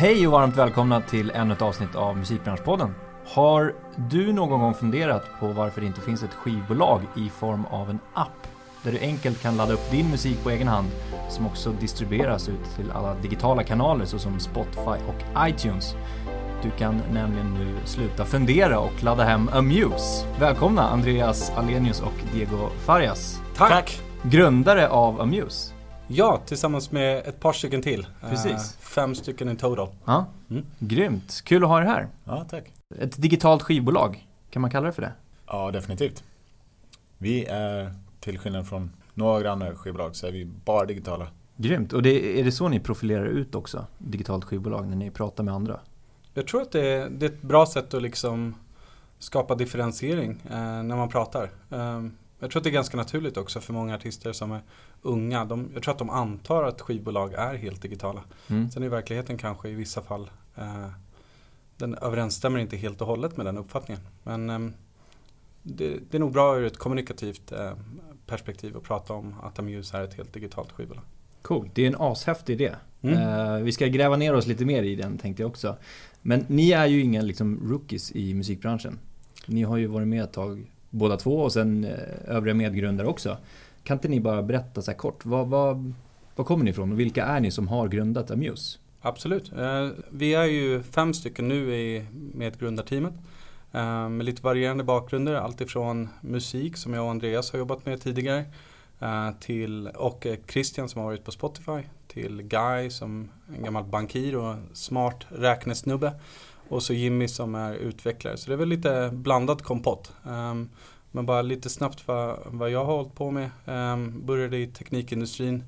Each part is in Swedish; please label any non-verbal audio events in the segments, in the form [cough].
Hej och varmt välkomna till ännu ett avsnitt av Musikbranschpodden. Har du någon gång funderat på varför det inte finns ett skivbolag i form av en app där du enkelt kan ladda upp din musik på egen hand som också distribueras ut till alla digitala kanaler såsom Spotify och iTunes? Du kan nämligen nu sluta fundera och ladda hem Amuse. Välkomna Andreas Alenius och Diego Farias. Tack! Grundare av Amuse. Ja, tillsammans med ett par stycken till. Precis. Eh, fem stycken i total. Ja, Mm. grymt. Kul att ha er här. Ja, tack. Ett digitalt skivbolag, kan man kalla det för det? Ja, definitivt. Vi är, till skillnad från några andra skivbolag, så är vi bara digitala. Grymt. Och det, är det så ni profilerar ut också, digitalt skivbolag, när ni pratar med andra? Jag tror att det är, det är ett bra sätt att liksom skapa differentiering eh, när man pratar. Eh, jag tror att det är ganska naturligt också för många artister som är unga. De, jag tror att de antar att skivbolag är helt digitala. Mm. Sen i verkligheten kanske i vissa fall eh, den överensstämmer inte helt och hållet med den uppfattningen. Men ehm, det, det är nog bra ur ett kommunikativt eh, perspektiv att prata om att Amuse är ett helt digitalt skivbolag. Coolt, det är en ashäftig idé. Mm. Eh, vi ska gräva ner oss lite mer i den tänkte jag också. Men ni är ju inga liksom, rookies i musikbranschen. Ni har ju varit med ett tag båda två och sen eh, övriga medgrundare också. Kan inte ni bara berätta så här kort, vad, vad, vad kommer ni ifrån och vilka är ni som har grundat Amuse? Absolut. Eh, vi är ju fem stycken nu i medgrundarteamet. Eh, med lite varierande bakgrunder. Alltifrån musik som jag och Andreas har jobbat med tidigare. Till, och Christian som har varit på Spotify. Till Guy som en gammal bankir och smart räknesnubbe. Och så Jimmy som är utvecklare. Så det är väl lite blandad kompott. Um, men bara lite snabbt vad, vad jag har hållit på med. Um, började i teknikindustrin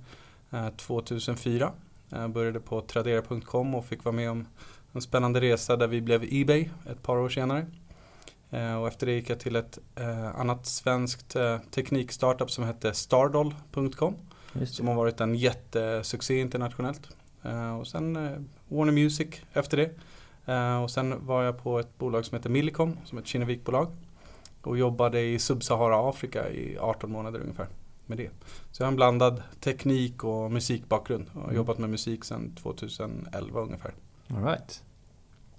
uh, 2004. Uh, började på tradera.com och fick vara med om en spännande resa där vi blev Ebay ett par år senare. Uh, och efter det gick jag till ett uh, annat svenskt uh, teknikstartup som hette stardoll.com. Som har varit en jättesuccé internationellt. Och sen Warner Music efter det. Uh, och sen var jag på ett bolag som heter Millicom, som är ett Kinnevikbolag. Och jobbade i Sub-Sahara Afrika i 18 månader ungefär med det. Så jag har en blandad teknik och musikbakgrund och har Mm. jobbat med musik sedan 2011 ungefär. All right.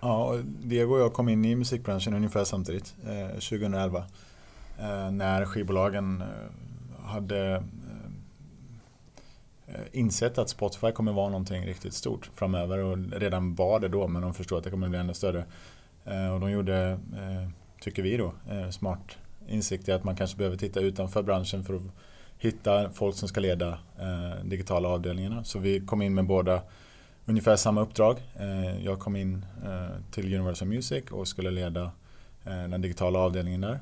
Ja, Diego och jag kom in i musikbranschen ungefär samtidigt, eh, 2011. Eh, när skivbolagen eh, hade eh, Eh, insett att Spotify kommer vara någonting riktigt stort framöver och redan var det då men de förstår att det kommer bli ännu större. Eh, och de gjorde, eh, tycker vi då, smart insikt i att man kanske behöver titta utanför branschen för att hitta folk som ska leda digitala avdelningarna. Så vi kom in med båda ungefär samma uppdrag. Jag kom in till Universal Music och skulle leda den digitala avdelningen där.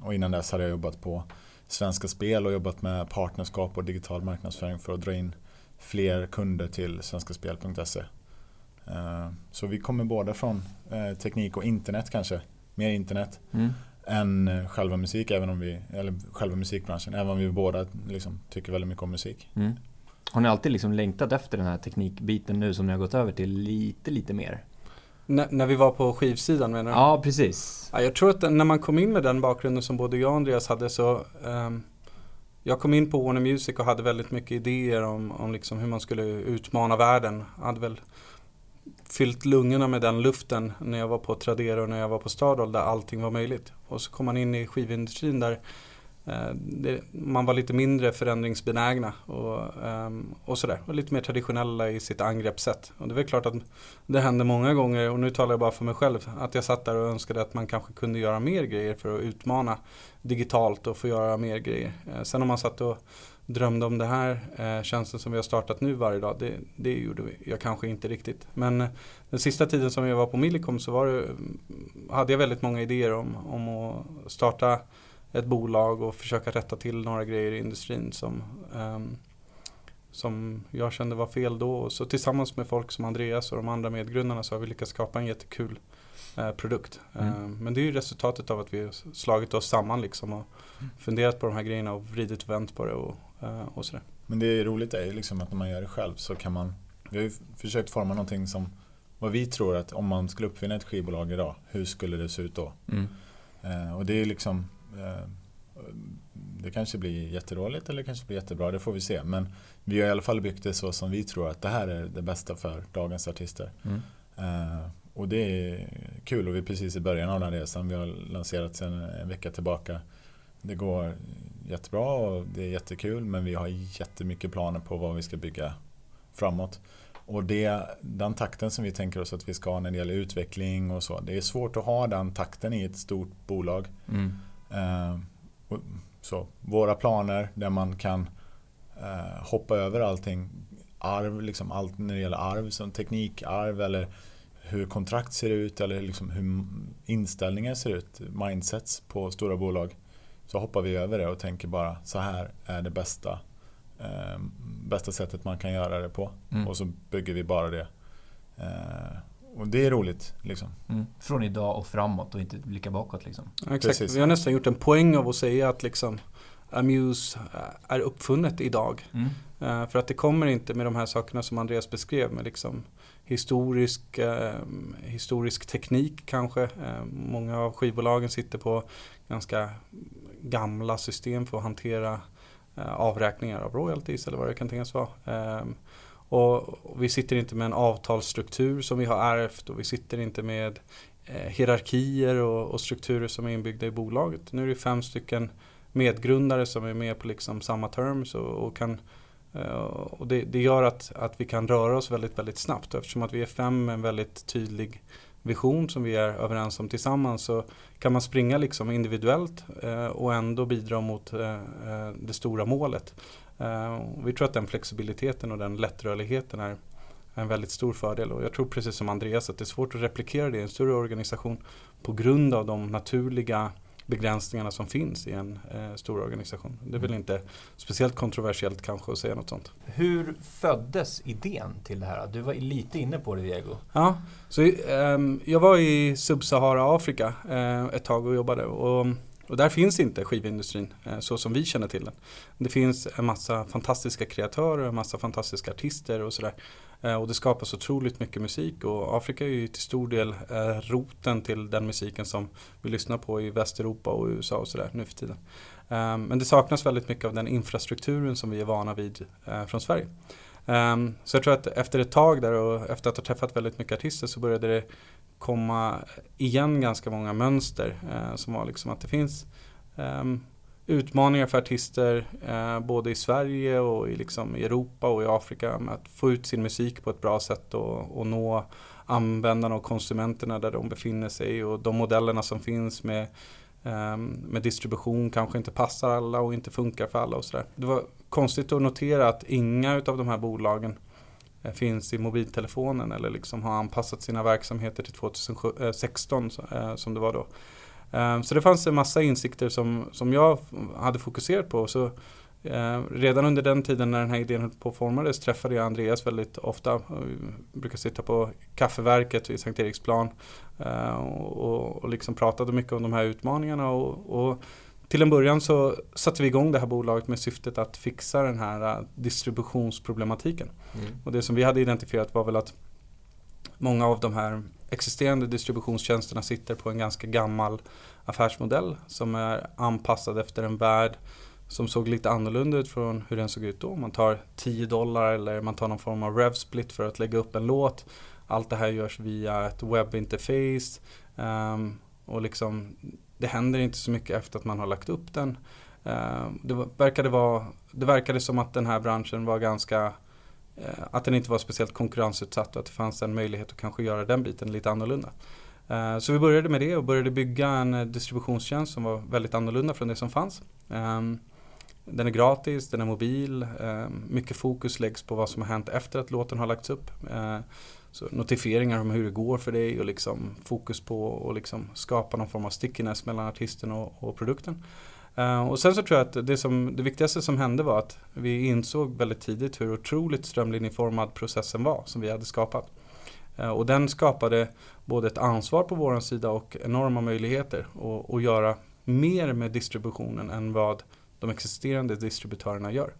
Och innan dess hade jag jobbat på Svenska Spel och jobbat med partnerskap och digital marknadsföring för att dra in fler kunder till svenskaspel.se. Eh, Så vi kommer båda från eh, teknik och internet kanske. Mer internet Mm. än eh, själva musik, även om vi, eller själva musikbranschen. Även om vi båda liksom, tycker väldigt mycket om musik. Mm. Har ni alltid liksom längtat efter den här teknikbiten nu som ni har gått över till lite, lite mer? N- när vi var på skivsidan menar du? Ja, precis. Ja, jag tror att när man kom in med den bakgrunden som både jag och Andreas hade så ehm, Jag kom in på Warner Music och hade väldigt mycket idéer om, om liksom hur man skulle utmana världen. Jag hade väl fyllt lungorna med den luften när jag var på Tradera och när jag var på Stardoll där allting var möjligt. Och så kom man in i skivindustrin där Eh, det, man var lite mindre förändringsbenägna och, ehm, och sådär. Och lite mer traditionella i sitt angreppssätt. Och det är väl klart att det hände många gånger, och nu talar jag bara för mig själv, att jag satt där och önskade att man kanske kunde göra mer grejer för att utmana digitalt och få göra mer grejer. Eh, sen om man satt och drömde om det här eh, tjänsten som vi har startat nu varje dag, det, det gjorde vi- jag kanske inte riktigt. Men eh, den sista tiden som jag var på Millicom så var det, hade jag väldigt många idéer om, om att starta ett bolag och försöka rätta till några grejer i industrin som, ehm, som jag kände var fel då. Så tillsammans med folk som Andreas och de andra medgrundarna så har vi lyckats skapa en jättekul eh, produkt. Mm. Eh, men det är ju resultatet av att vi har slagit oss samman liksom och funderat på de här grejerna och vridit och vänt på det och, eh, och sådär. Men det är roligt är ju liksom att när man gör det själv så kan man Vi har ju försökt forma någonting som Vad vi tror att om man skulle uppfinna ett skivbolag idag Hur skulle det se ut då? Mm. Eh, och det är liksom det kanske blir jättedåligt eller kanske blir jättebra, det får vi se. Men vi har i alla fall byggt det så som vi tror att det här är det bästa för dagens artister. Mm. Uh, och det är kul och vi är precis i början av den här resan. Vi har lanserat sedan en vecka tillbaka. Det går jättebra och det är jättekul men vi har jättemycket planer på vad vi ska bygga framåt. Och det, den takten som vi tänker oss att vi ska ha när det gäller utveckling och så. Det är svårt att ha den takten i ett stort bolag. Mm. Uh, så, våra planer där man kan uh, hoppa över allting. Arv, liksom allt när det gäller arv som teknikarv eller hur kontrakt ser ut eller liksom hur inställningar ser ut, mindsets på stora bolag. Så hoppar vi över det och tänker bara så här är det bästa, eh, bästa sättet man kan göra det på. Mm. Och så bygger vi bara det. Eh, och det är roligt. Liksom. Mm. Från idag och framåt och inte blicka bakåt. Liksom. Ja, exakt. Vi har nästan gjort en poäng av att säga att liksom, Amuse är uppfunnet idag. Mm. Uh, för att det kommer inte med de här sakerna som Andreas beskrev med liksom historisk, eh, historisk teknik kanske. Eh, många av skivbolagen sitter på ganska gamla system för att hantera eh, avräkningar av royalties eller vad det kan tänkas vara. Och, vi sitter inte med en avtalsstruktur som vi har ärvt och vi sitter inte med eh, hierarkier och, och, strukturer som är inbyggda i bolaget. Nu är det fem stycken medgrundare som är med på liksom samma terms och, och kan eh, och det, det, gör att, att vi kan röra oss väldigt, väldigt snabbt. Eftersom att vi är fem med en väldigt tydlig vision som vi är överens om tillsammans så kan man springa liksom individuellt eh, och ändå bidra mot eh, eh det stora målet. Vi tror att den flexibiliteten och den lättrörligheten är en väldigt stor fördel och jag tror precis som Andreas att det är svårt att replikera det i en större organisation på grund av de naturliga begränsningarna som finns i en eh, stor organisation. Det är väl mm. inte speciellt kontroversiellt kanske att säga något sånt. Hur föddes idén till det här? Du var lite inne på det Diego. Ja, så, eh, jag var i Subsahara Afrika eh, ett tag och jobbade. Och, och där finns inte skivindustrin eh, så som vi känner till den. Det finns en massa fantastiska kreatörer, en massa fantastiska artister och sådär. Eh, och det skapas otroligt mycket musik och Afrika är ju till stor del eh, roten till den musiken som vi lyssnar på i Västeuropa och USA och sådär nu för tiden. Men det saknas väldigt mycket av den infrastrukturen som vi är vana vid från Sverige. Så jag tror att efter ett tag där och efter att ha träffat väldigt mycket artister så började det komma igen ganska många mönster eh, som var liksom att det finns eh, utmaningar för artister eh, både i Sverige och i, liksom, Europa och i Afrika med att få ut sin musik på ett bra sätt och, och nå användarna och konsumenterna där de befinner sig och de modellerna som finns med, eh, med distribution kanske inte passar alla och inte funkar för alla och sådär. Det var konstigt att notera att inga av de här bolagen eh, Eh, finns i mobiltelefonen eller liksom har anpassat sina verksamheter till 2016 eh, eh, som det var då. Så det fanns en massa insikter som, som jag hade fokuserat på. Så eh, redan under den tiden när den här idén höll på att formades träffade jag Andreas väldigt ofta. Vi brukar sitta på kaffeverket vid Sankt Eriksplan eh, och, och liksom pratade mycket om de här utmaningarna. Och, och till en början så satte vi igång det här bolaget med syftet att fixa den här distributionsproblematiken. Mm. Och det som vi hade identifierat var väl att många av de här existerande distributionstjänsterna sitter på en ganska gammal affärsmodell som är anpassad efter en värld som såg lite annorlunda ut från hur den såg ut då. Man tar 10 dollar eller man tar någon form av RevSplit för att lägga upp en låt. Allt det här görs via ett webbinterface. Um, och liksom, det händer inte så mycket efter att man har lagt upp den. Eh, det, verkade vara, det verkade som att den här branschen var ganska eh, att den inte var speciellt konkurrensutsatt och att det fanns en möjlighet att kanske göra den biten lite annorlunda. Eh, så vi började med det och började bygga en distributionstjänst som var väldigt annorlunda från det som fanns. Den är gratis, den är mobil, mycket fokus läggs på vad som har hänt efter att låten har lagts upp. Så notifieringar om hur det går för dig och liksom fokus på att liksom skapa någon form av stickiness mellan artisten och, och produkten. Uh, och sen så tror jag att det, som, det viktigaste som hände var att vi insåg väldigt tidigt hur otroligt strömlinjeformad processen var som vi hade skapat. Uh, och den skapade både ett ansvar på vår sida och enorma möjligheter att, att göra mer med distributionen än vad de existerande distributörerna gör.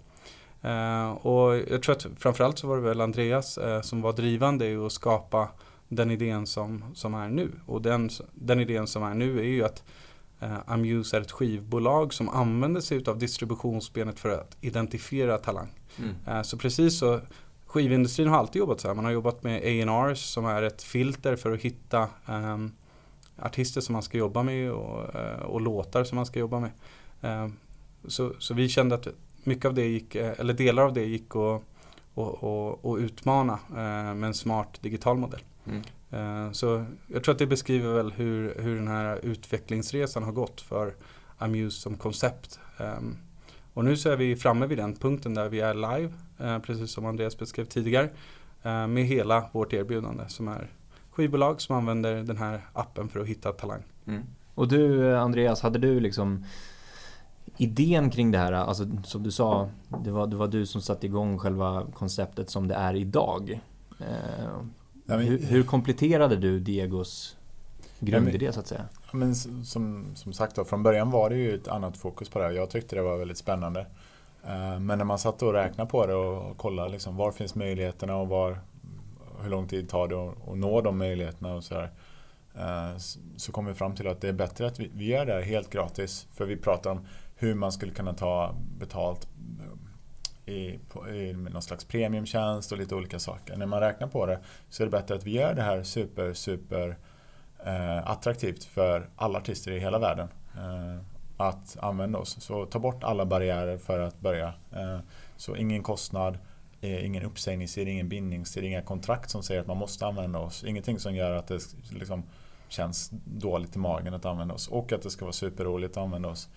Uh, och jag tror att framförallt så var det väl Andreas som var drivande i att skapa den idén som, som är nu. Och den, den idén som är nu är ju att eh, Amuse är ett skivbolag som använder sig av distributionsbenet för att identifiera talang. Mm. Eh, så precis så Skivindustrin har alltid jobbat så här. Man har jobbat med A&Rs som är ett filter för att hitta um, artister som man ska jobba med och, uh, och låtar som man ska jobba med. Uh, så, så vi kände att mycket av det gick, eh, eller delar av det gick att och, och, och utmana uh, med en smart digital modell. Mm. Så jag tror att det beskriver väl hur, hur den här utvecklingsresan har gått för Amuse som koncept. Um, och nu så är vi framme vid den punkten där vi är live, eh, precis som Andreas beskrev tidigare, eh, med hela vårt erbjudande som är skivbolag som använder den här appen för att hitta talang. Mm. Och du Andreas, hade du liksom idén kring det här, alltså som du sa, det var, det var du som satte igång själva konceptet som det är idag. Eh, hur, hur kompletterade du Diegos grundidé så att säga? Men som, som sagt då, från början var det ju ett annat fokus på det. Jag tyckte det var väldigt spännande. Eh, men när man satt och räknade på det och kollade liksom, var finns möjligheterna och var, hur lång tid tar det att nå de möjligheterna och så här, eh, Så kom vi fram till att det är bättre att vi, vi gör det här helt gratis. För vi pratar om hur man skulle kunna ta betalt eh, i, i, i någon slags premiumtjänst och lite olika saker. När man räknar på det så är det bättre att vi gör det här super, super eh, attraktivt för alla artister i hela världen eh, att använda oss. Så ta bort alla barriärer för att börja. Eh, så ingen kostnad, eh, ingen uppsägningstid, ingen bindningstid, inga kontrakt som säger att man måste använda oss. Ingenting som gör att det liksom känns dåligt i magen att använda oss och att det ska vara superroligt att använda oss.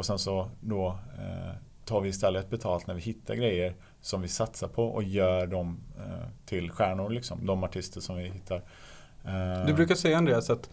Och sen så då eh, tar vi istället betalt när vi hittar grejer som vi satsar på och gör dem eh, till stjärnor. Liksom, de artister som vi hittar. Eh, du brukar säga Andreas att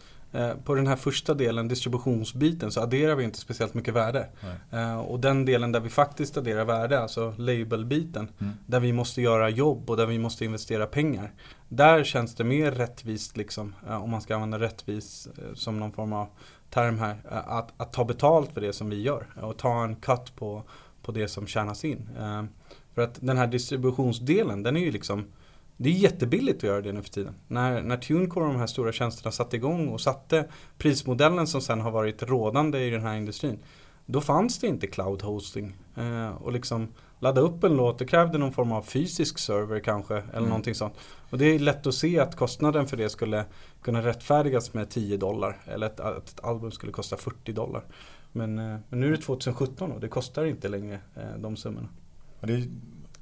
på den här första delen, distributionsbiten, så adderar vi inte speciellt mycket värde. Uh, och den delen där vi faktiskt adderar värde, alltså labelbiten, mm. där vi måste göra jobb och där vi måste investera pengar. Där känns det mer rättvist, liksom, om man ska använda rättvis som någon form av term här, eh, att, att, ta betalt för det som vi gör och ta en cut på, på det som tjänas in. Eh, för att den här distributionsdelen, den är ju liksom det är jättebilligt att göra det nu för tiden. När, när TuneCore och de här stora tjänsterna satte igång och satte prismodellen som sen har varit rådande i den här industrin. Då fanns det inte cloud hosting. Eh, och liksom ladda upp en låt, det krävde någon form av fysisk server kanske. Eller mm. någonting sånt. Och det är lätt att se att kostnaden för det skulle kunna rättfärdigas med 10 dollar. Eller att, att ett album skulle kosta 40 dollar. Men, eh, men nu är det 2017 och det kostar inte längre eh, de summorna. Det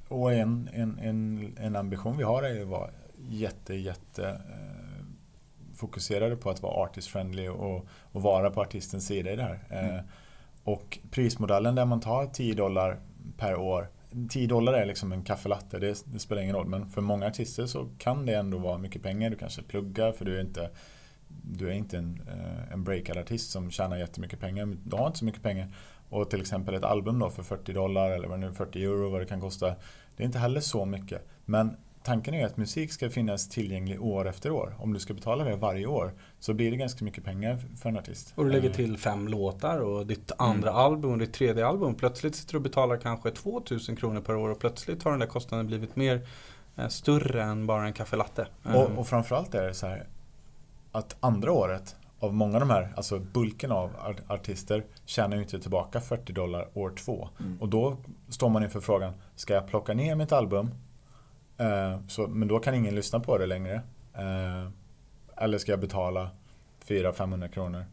och en, en, en, en ambition vi har är ju att vara jätte, jätte eh, fokuserade på att vara artist friendly och, och vara på artistens sida i det här. Mm. och prismodellen där man tar 10 dollar per år 10 dollar är liksom en kaffelatte, det, det, spelar ingen roll. Men för många artister så kan det ändå vara mycket pengar. Du kanske pluggar för du är inte, du är inte en, eh, en breakad artist som tjänar jättemycket pengar. Du har inte så mycket pengar. Och till exempel ett album då för 40 dollar eller 40 euro vad det kan kosta. Det är inte heller så mycket. Men tanken är att musik ska finnas tillgänglig år efter år. Om du ska betala det varje år så blir det ganska mycket pengar för en artist. Och du lägger eh. till fem låtar och ditt andra mm. album och ditt tredje album. Plötsligt sitter du och betalar kanske 2000 kronor per år och plötsligt har den där kostnaden blivit mer eh, större än bara en kaffelatte. Och, och framförallt är det så här att andra året av många av de här, alltså bulken av artister tjänar ju inte tillbaka 40 dollar år två. Mm. Och då står man inför frågan, ska jag plocka ner mitt album? Eh, så, men då kan ingen lyssna på det längre. Eh, eller ska jag betala 400-500 kronor?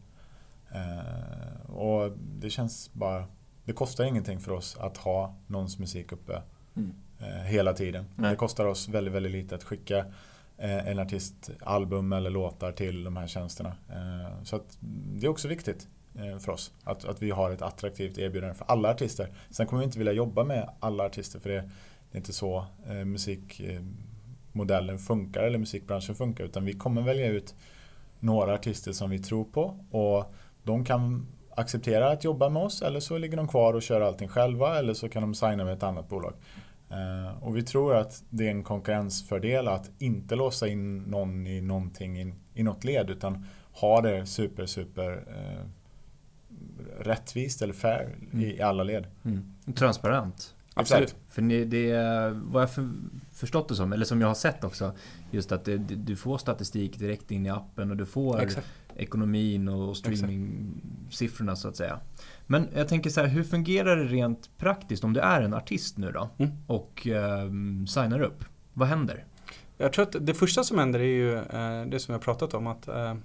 Eh, och det känns bara, det kostar ingenting för oss att ha någons musik uppe mm. Hela tiden. Nej. Det kostar oss väldigt, väldigt lite att skicka en artist album eller låtar till de här tjänsterna. Så det är också viktigt för oss att, att vi har ett attraktivt erbjudande för alla artister. Sen kommer vi inte vilja jobba med alla artister för det, det är inte så musikmodellen funkar eller musikbranschen funkar utan vi kommer välja ut några artister som vi tror på och de kan acceptera att jobba med oss eller så ligger de kvar och kör allting själva eller så kan de signa med ett annat bolag. Eh, och vi tror att det är en konkurrensfördel att inte låsa in någon i någonting i, i något led utan ha det super, super eh, rättvist eller fair mm. i, i, alla led. Mm. Transparent. Absolut. För det, vad jag för, förstått det som, eller som jag har sett också, just att det, du får statistik direkt in i appen och du får ekonomin och streaming-siffrorna så att säga. Men jag tänker så här, hur fungerar det rent praktiskt om du är en artist nu då Mm. och eh, signar upp? Vad händer? Jag tror att det första som händer är ju eh, det som jag pratat om att eh,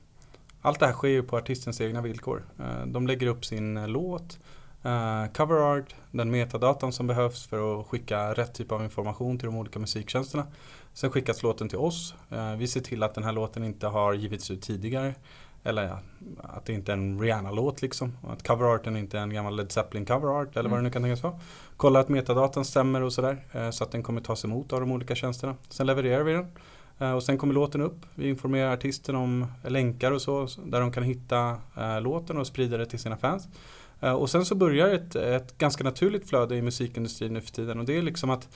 allt det här sker ju på artistens egna villkor. Eh, de lägger upp sin eh, låt, eh, cover art, den metadatan som behövs för att skicka rätt typ av information till de olika musiktjänsterna. Sen skickas låten till oss. Eh, vi ser till att den här låten inte har givits ut tidigare. Eller ja, att det inte är en Rihanna-låt liksom. Att coverarten inte är en gammal Led Zeppelin coverart eller vad det nu kan tänkas vara. Kolla att metadatan stämmer och sådär. eh, Så att den kommer tas emot av de olika tjänsterna. Sen levererar vi den. Och sen kommer låten upp. Vi informerar artisten om länkar och så. Där de kan hitta låten och sprida det till sina fans. Eh, och sen så börjar ett, ett ganska naturligt flöde i musikindustrin nu för tiden. Och det är liksom att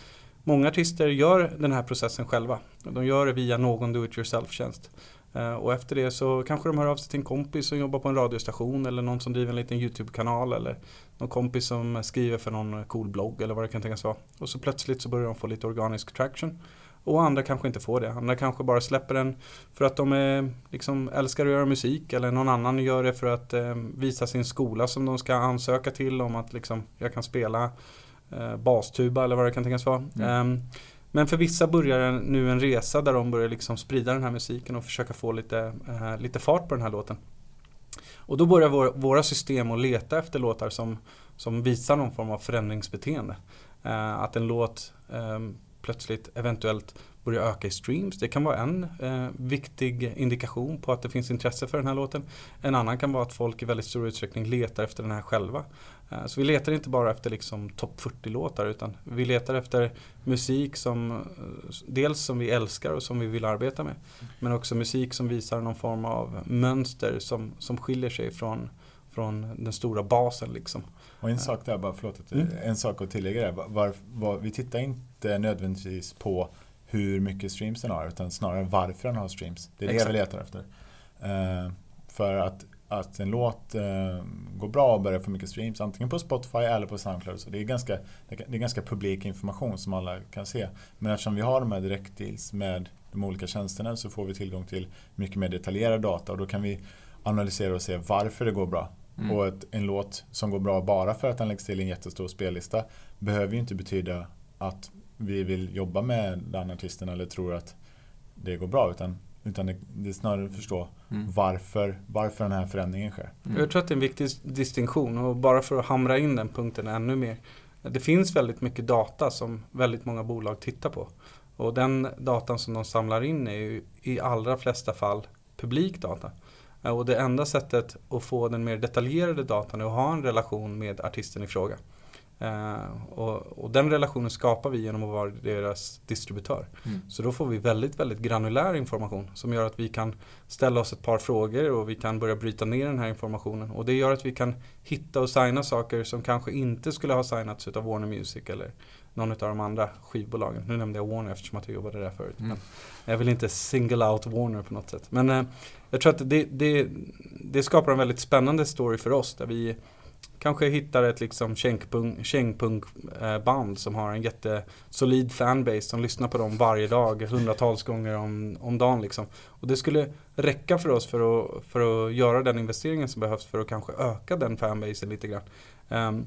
många artister gör den här processen själva. De gör det via någon do-it-yourself-tjänst. Eh, och efter det så kanske de hör av sig till en kompis som jobbar på en radiostation eller någon som driver en liten YouTube-kanal eller någon kompis som skriver för någon cool blogg eller vad det kan tänkas vara. Och så plötsligt så börjar de få lite organisk traction. Och andra kanske inte får det. Andra kanske bara släpper den för att de är, liksom, älskar att göra musik eller någon annan gör det för att eh, visa sin skola som de ska ansöka till om att liksom, jag kan spela eh, bastuba eller vad det kan tänkas vara. Mm. Ehm, men för vissa börjar nu en resa där de börjar liksom sprida den här musiken och försöka få lite, eh, lite fart på den här låten. Och då börjar vår, våra system att leta efter låtar som, som visar någon form av förändringsbeteende. Eh, att en låt eh, plötsligt eventuellt börjar öka i streams. Det kan vara en eh, viktig indikation på att det finns intresse för den här låten. En annan kan vara att folk i väldigt stor utsträckning letar efter den här själva. Eh, så vi letar inte bara efter liksom topp 40-låtar utan vi letar efter musik som eh, dels som vi älskar och som vi vill arbeta med. Men också musik som visar någon form av mönster som, som skiljer sig från, från den stora basen liksom. Och en sak där, bara förlåt, att- Mm. en sak att tillägga där. Var, var, var, vi tittar inte nödvändigtvis på hur mycket streams den har, utan snarare varför den har streams. Det är det Exakt. vi letar efter. Eh, för att, att en låt eh, går bra och börjar få mycket streams, antingen på Spotify eller på Soundcloud. Så det är ganska, det är ganska publik information som alla kan se. Men eftersom vi har de här direktdeals med de olika tjänsterna så får vi tillgång till mycket mer detaljerad data och då kan vi analysera och se varför det går bra. Mm. Och ett, en låt som går bra bara för att den läggs till en jättestor spellista behöver ju inte betyda att vi vill jobba med den artisten eller tror att det går bra. Utan, utan det, det är snarare att förstå Mm. varför, varför den här förändringen sker. Mm. Jag tror att det är en viktig distinktion och bara för att hamra in den punkten ännu mer. Det finns väldigt mycket data som väldigt många bolag tittar på. Och den datan som de samlar in är ju i allra flesta fall publik data. Eh, Och det enda sättet att få den mer detaljerade datan är att ha en relation med artisten i fråga. Eh, och, och den relationen skapar vi genom att vara deras distributör. Mm. Så då får vi väldigt, väldigt granulär information som gör att vi kan ställa oss ett par frågor och vi kan börja bryta ner den här informationen. Och det gör att vi kan hitta och signa saker som kanske inte skulle ha signats utav Warner Music eller någon av de andra skivbolagen. Nu nämnde jag Warner eftersom att jag jobbade där förut. Mm. Men jag vill inte single out Warner på något sätt. Men eh, jag tror att det, det, det skapar en väldigt spännande story för oss där vi kanske hittar ett liksom kängpunk- kängpunkband som har en jättesolid fanbase som lyssnar på dem varje dag, hundratals gånger om, om dagen. Liksom. Och det skulle räcka för oss för att, för att göra den investeringen som behövs för att kanske öka den fanbasen lite grann. Ehm,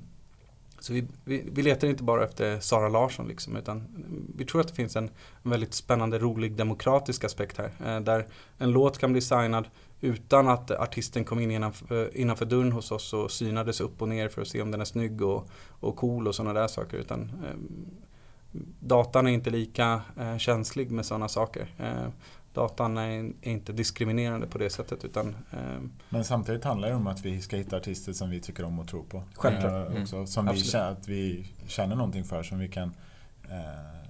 så vi, vi, vi letar inte bara efter Sara Larsson liksom, utan vi tror att det finns en, en väldigt spännande, rolig, demokratisk aspekt här. Eh, där en låt kan bli signad utan att artisten kom in innanför, eh, innanför dörren hos oss och synades upp och ner för att se om den är snygg och, och cool och sådana där saker. Utan, eh, datan är inte lika eh, känslig med sådana saker. Eh, Datan är, är inte diskriminerande på det sättet utan eh, Men samtidigt handlar det om att vi ska hitta artister som vi tycker om och tror på. Självklart. Eh, också, som vi känner, att vi känner någonting för, som vi kan eh,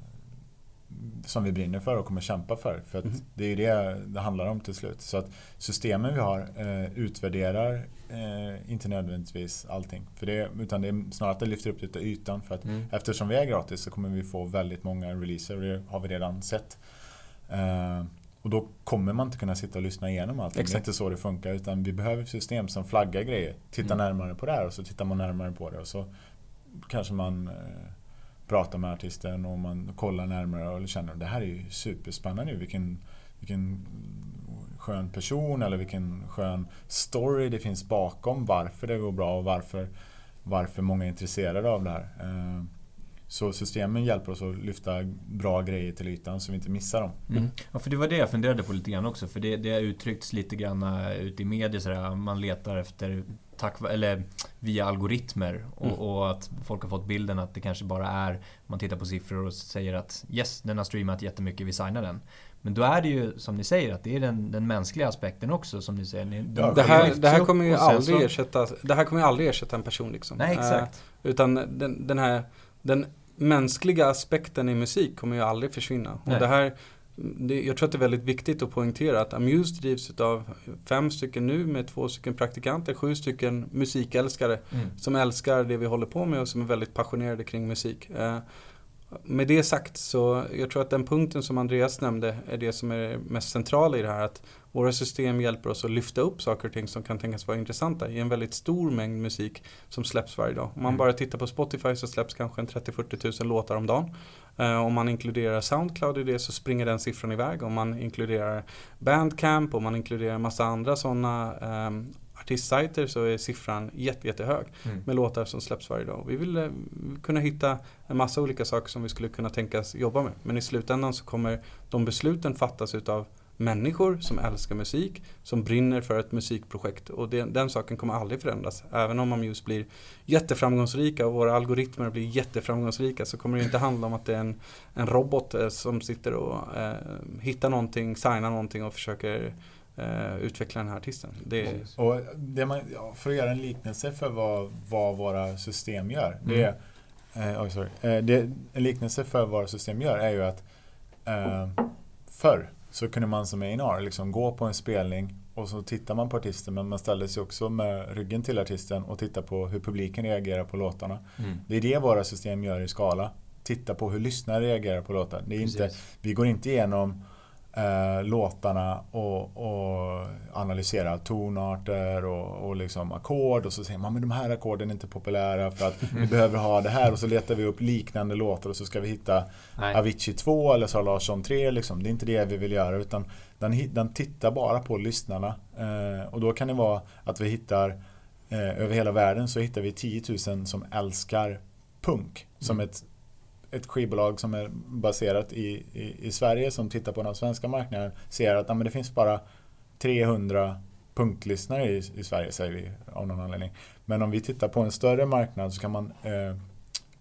som vi brinner för och kommer kämpa för. För att Mhm. det är ju det det handlar om till slut. Så att systemen vi har eh, utvärderar eh, inte nödvändigtvis allting. För det, utan det är snarare att det lyfter upp det till ytan. För att Mm. Eftersom vi är gratis så kommer vi få väldigt många releaser och det har vi redan sett. Eh, och då kommer man inte kunna sitta och lyssna igenom allt. Det är inte så det funkar utan vi behöver system som flaggar grejer. Titta Mm. närmare på det här och så tittar man närmare på det och så kanske man eh, pratar med artisten och man kollar närmare och känner att det här är ju superspännande. Vilken, vilken skön person eller vilken skön story det finns bakom varför det går bra och varför, varför många är intresserade av det här. Eh, så systemen hjälper oss att lyfta bra grejer till ytan så vi inte missar dem. Mm. Ja, för det var det jag funderade på lite grann också. För det, det har uttryckts lite grann eh, ute i media sådär, man letar efter tack, eller via algoritmer och, mm. och, att folk har fått bilden att det kanske bara är man tittar på siffror och säger att yes, den har streamat jättemycket, vi signar den. Men då är det ju som ni säger att det är den, den mänskliga aspekten också som ni säger. Ni, ja, det, här, det, här kommer ju aldrig så... ersätta, det här kommer ju aldrig ersätta en person liksom. Nej, exakt. Uh, utan den, den här den mänskliga aspekten i musik kommer ju aldrig försvinna. Och det här, det, jag tror att det är väldigt viktigt att poängtera att Amuse drivs av fem stycken nu med två stycken praktikanter, sju stycken musikälskare mm. som älskar det vi håller på med och som är väldigt passionerade kring musik. Uh, med det sagt så jag tror att den punkten som Andreas nämnde är det som är mest centrala i det här. Att våra system hjälper oss att lyfta upp saker och ting som kan tänkas vara intressanta i en väldigt stor mängd musik som släpps varje dag. Om man mm. bara tittar på Spotify så släpps kanske en 30-40 tusen låtar om dagen. Uh, om man inkluderar Soundcloud i det så springer den siffran iväg. Om man inkluderar Bandcamp, och man inkluderar massa andra sådana um, artistsajter så är siffran jätte, jättehög mm. med låtar som släpps varje dag. Vi vill eh, kunna hitta en massa olika saker som vi skulle kunna tänkas jobba med. Men i slutändan så kommer de besluten fattas utav människor som älskar musik, som brinner för ett musikprojekt. Och det, den saken kommer aldrig förändras. Även om Amuse blir jätteframgångsrika och våra algoritmer blir jätteframgångsrika så kommer det inte handla om att det är en, en robot eh, som sitter och eh, hittar någonting, signar någonting och försöker eh, utveckla den här artisten. Det och det man, ja, för att göra en liknelse för vad, vad våra system gör. Det mm. är, eh, oh, sorry. Eh, det, en liknelse för vad våra system gör är ju att eh, förr så kunde man som A&R liksom gå på en spelning och så tittar man på artisten men man ställer sig också med ryggen till artisten och tittar på hur publiken reagerar på låtarna. Mm. Det är det våra system gör i skala. Titta på hur lyssnare reagerar på låtar. Det är inte, vi går inte igenom eh, låtarna och, och analysera tonarter och, och liksom ackord och så säger man men de här ackorden är inte populära för att vi behöver ha det här och så letar vi upp liknande låtar och så ska vi hitta Nej. Avicii 2 eller Sara Larsson 3 liksom. Det är inte det vi vill göra utan den, den tittar bara på lyssnarna eh, och då kan det vara att vi hittar eh, över hela världen så hittar vi 10 000 som älskar punk som mm. ett ett skivbolag som är baserat i, i, i, Sverige som tittar på den svenska marknaden ser att ja, men det finns bara 300 punktlyssnare i, i Sverige, säger vi av någon anledning. Men om vi tittar på en större marknad så kan man eh,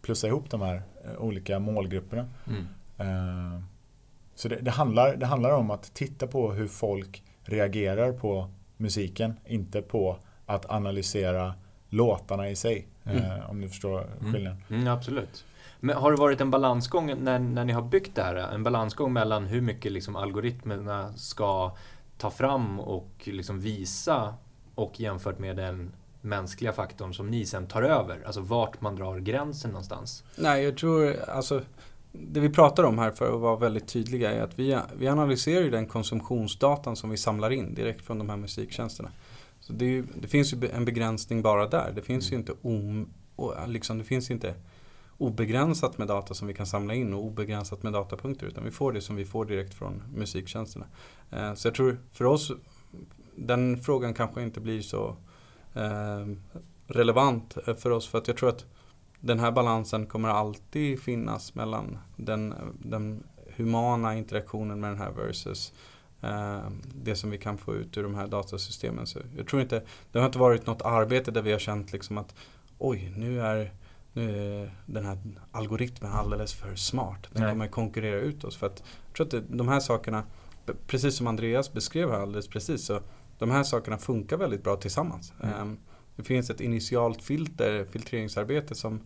plussa ihop de här eh, olika målgrupperna. Mm. Eh, så det, det, handlar, det handlar om att titta på hur folk reagerar på musiken, inte på att analysera låtarna i sig. Mm. Eh, om du förstår mm. skillnaden. Mm, absolut. Men har det varit en balansgång när, när ni har byggt det här? En balansgång mellan hur mycket liksom algoritmerna ska ta fram och liksom visa och jämfört med den mänskliga faktorn som ni sen tar över? Alltså vart man drar gränsen någonstans? Nej, jag tror alltså det vi pratar om här för att vara väldigt tydliga är att vi, vi analyserar ju den konsumtionsdatan som vi samlar in direkt från de här musiktjänsterna. Så det, ju, det finns ju en begränsning bara där. Det finns mm. ju inte om, liksom, det finns inte obegränsat med data som vi kan samla in och obegränsat med datapunkter utan vi får det som vi får direkt från musiktjänsterna. Eh, så jag tror för oss, den frågan kanske inte blir så eh, relevant eh, för oss för att jag tror att den här balansen kommer alltid finnas mellan den, den humana interaktionen med den här versus det som vi kan få ut ur de här datasystemen. Så jag tror inte, det har inte varit något arbete där vi har känt liksom att oj, nu är nu är den här algoritmen alldeles för smart. Den Nej. kommer konkurrera ut oss. För att, jag tror att de här sakerna, precis som Andreas beskrev här alldeles precis, så de här sakerna funkar väldigt bra tillsammans. Mm. Um, det finns ett initialt filter, filtreringsarbete som,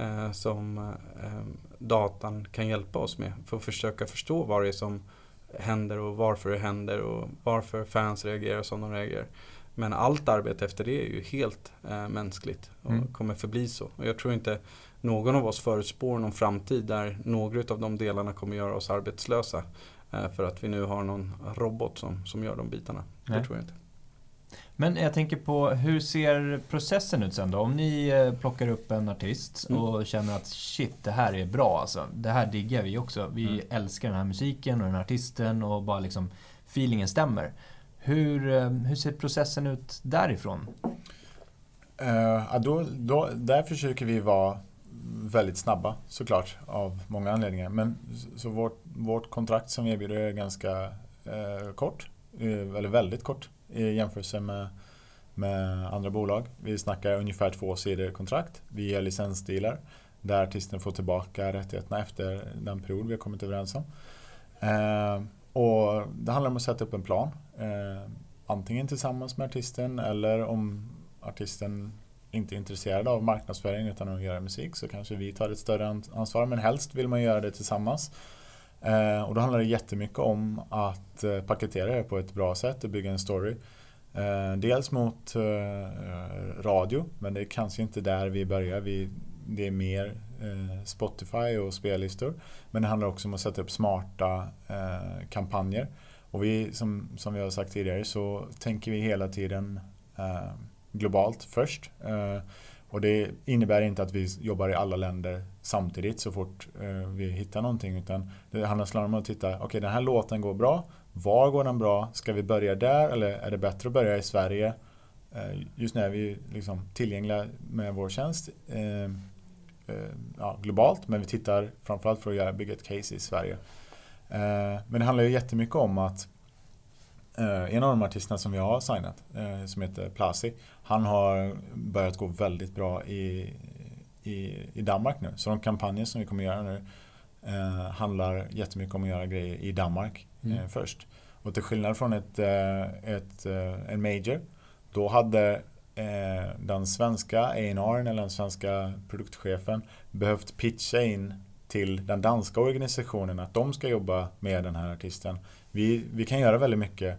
uh, som uh, datan kan hjälpa oss med för att försöka förstå vad det är som händer och varför det händer och varför fans reagerar som de reagerar. Men allt arbete efter det är ju helt eh, mänskligt och mm. kommer förbli så. Och jag tror inte någon av oss förutspår någon framtid där några av de delarna kommer göra oss arbetslösa. Eh, för att vi nu har någon robot som, som gör de bitarna. Nej. Det tror jag inte. Men jag tänker på, hur ser processen ut sen då? Om ni eh, plockar upp en artist mm. och känner att shit, det här är bra alltså. Det här diggar vi också. Vi mm. älskar den här musiken och den här artisten och bara liksom feelingen stämmer. Hur, eh, hur ser processen ut därifrån? Uh, då, då, där försöker vi vara väldigt snabba såklart av många anledningar. Men så vårt, vårt kontrakt som vi erbjuder är ganska uh, kort, uh, eller väldigt kort i jämförelse med, med andra bolag. Vi snackar ungefär två sidor kontrakt. Vi ger licensdealer där artisten får tillbaka rättigheterna efter den period vi har kommit överens om. Och det handlar om att sätta upp en plan. Eh, antingen tillsammans med artisten eller om artisten inte är intresserad av marknadsföring utan att göra musik så kanske vi tar ett större ansvar. Men helst vill man göra det tillsammans. Eh, och då handlar det jättemycket om att eh, paketera det på ett bra sätt och bygga en story. Eh, dels mot eh, eh radio, men det är kanske inte där vi börjar. Vi, det är mer Eh, Spotify och spellistor. Men det handlar också om att sätta upp smarta eh, kampanjer. Och vi, som, som vi har sagt tidigare, så tänker vi hela tiden eh, globalt först. Eh, och det innebär inte att vi jobbar i alla länder samtidigt så fort eh, vi hittar någonting. Utan det handlar snarare om att titta, okej okay, den här låten går bra. Var går den bra? Ska vi börja där eller är det bättre att börja i Sverige? Eh, just nu är vi liksom tillgängliga med vår tjänst eh, ja, globalt men vi tittar framförallt för att göra, bygga ett case i Sverige. Men det handlar ju jättemycket om att en av de artisterna som vi har signat, som heter Plasi, han har börjat gå väldigt bra i, i, i Danmark nu. Så de kampanjer som vi kommer göra nu eh, handlar jättemycket om att göra grejer i Danmark mm. eh, först. Och till skillnad från ett, eh, ett, eh, en major, då hade eh, Eh, den svenska A&R eller den svenska produktchefen behövt pitcha in till den danska organisationen att de ska jobba med den här artisten. Vi, vi kan göra väldigt mycket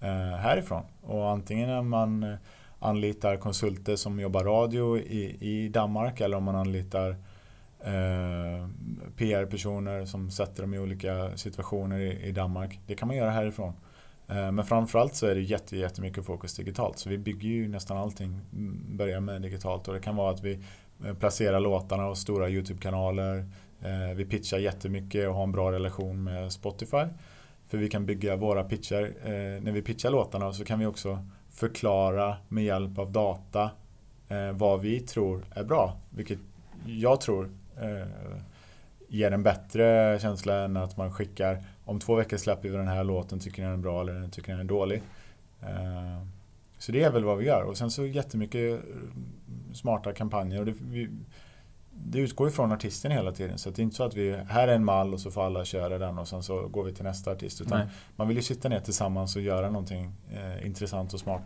eh, härifrån. Och antingen när man eh, anlitar konsulter som jobbar radio i, i Danmark eller om man anlitar eh, PR-personer som sätter dem i olika situationer i, i Danmark. Det kan man göra härifrån. Eh, men framförallt så är det jätte, jättemycket fokus digitalt. Så vi bygger ju nästan allting, mm, börjar med digitalt. Och det kan vara att vi eh, placerar låtarna och stora YouTube-kanaler. Eh, vi pitchar jättemycket och har en bra relation med Spotify. För vi kan bygga våra pitchar. När vi pitchar låtarna så kan vi också förklara med hjälp av data vad vi tror är bra. Vilket jag tror ger en bättre känsla än att man skickar om två veckor släpper vi den här låten, tycker ni den är bra eller tycker ni den är dålig. Eh, så det är väl vad vi gör. Och sen så jättemycket smarta kampanjer. Och det, vi, det utgår ifrån artisten hela tiden. Så det är inte så att vi, här är en mall och så får alla köra den och sen så går vi till nästa artist. Utan man vill ju sitta ner tillsammans och göra någonting eh, intressant och smart.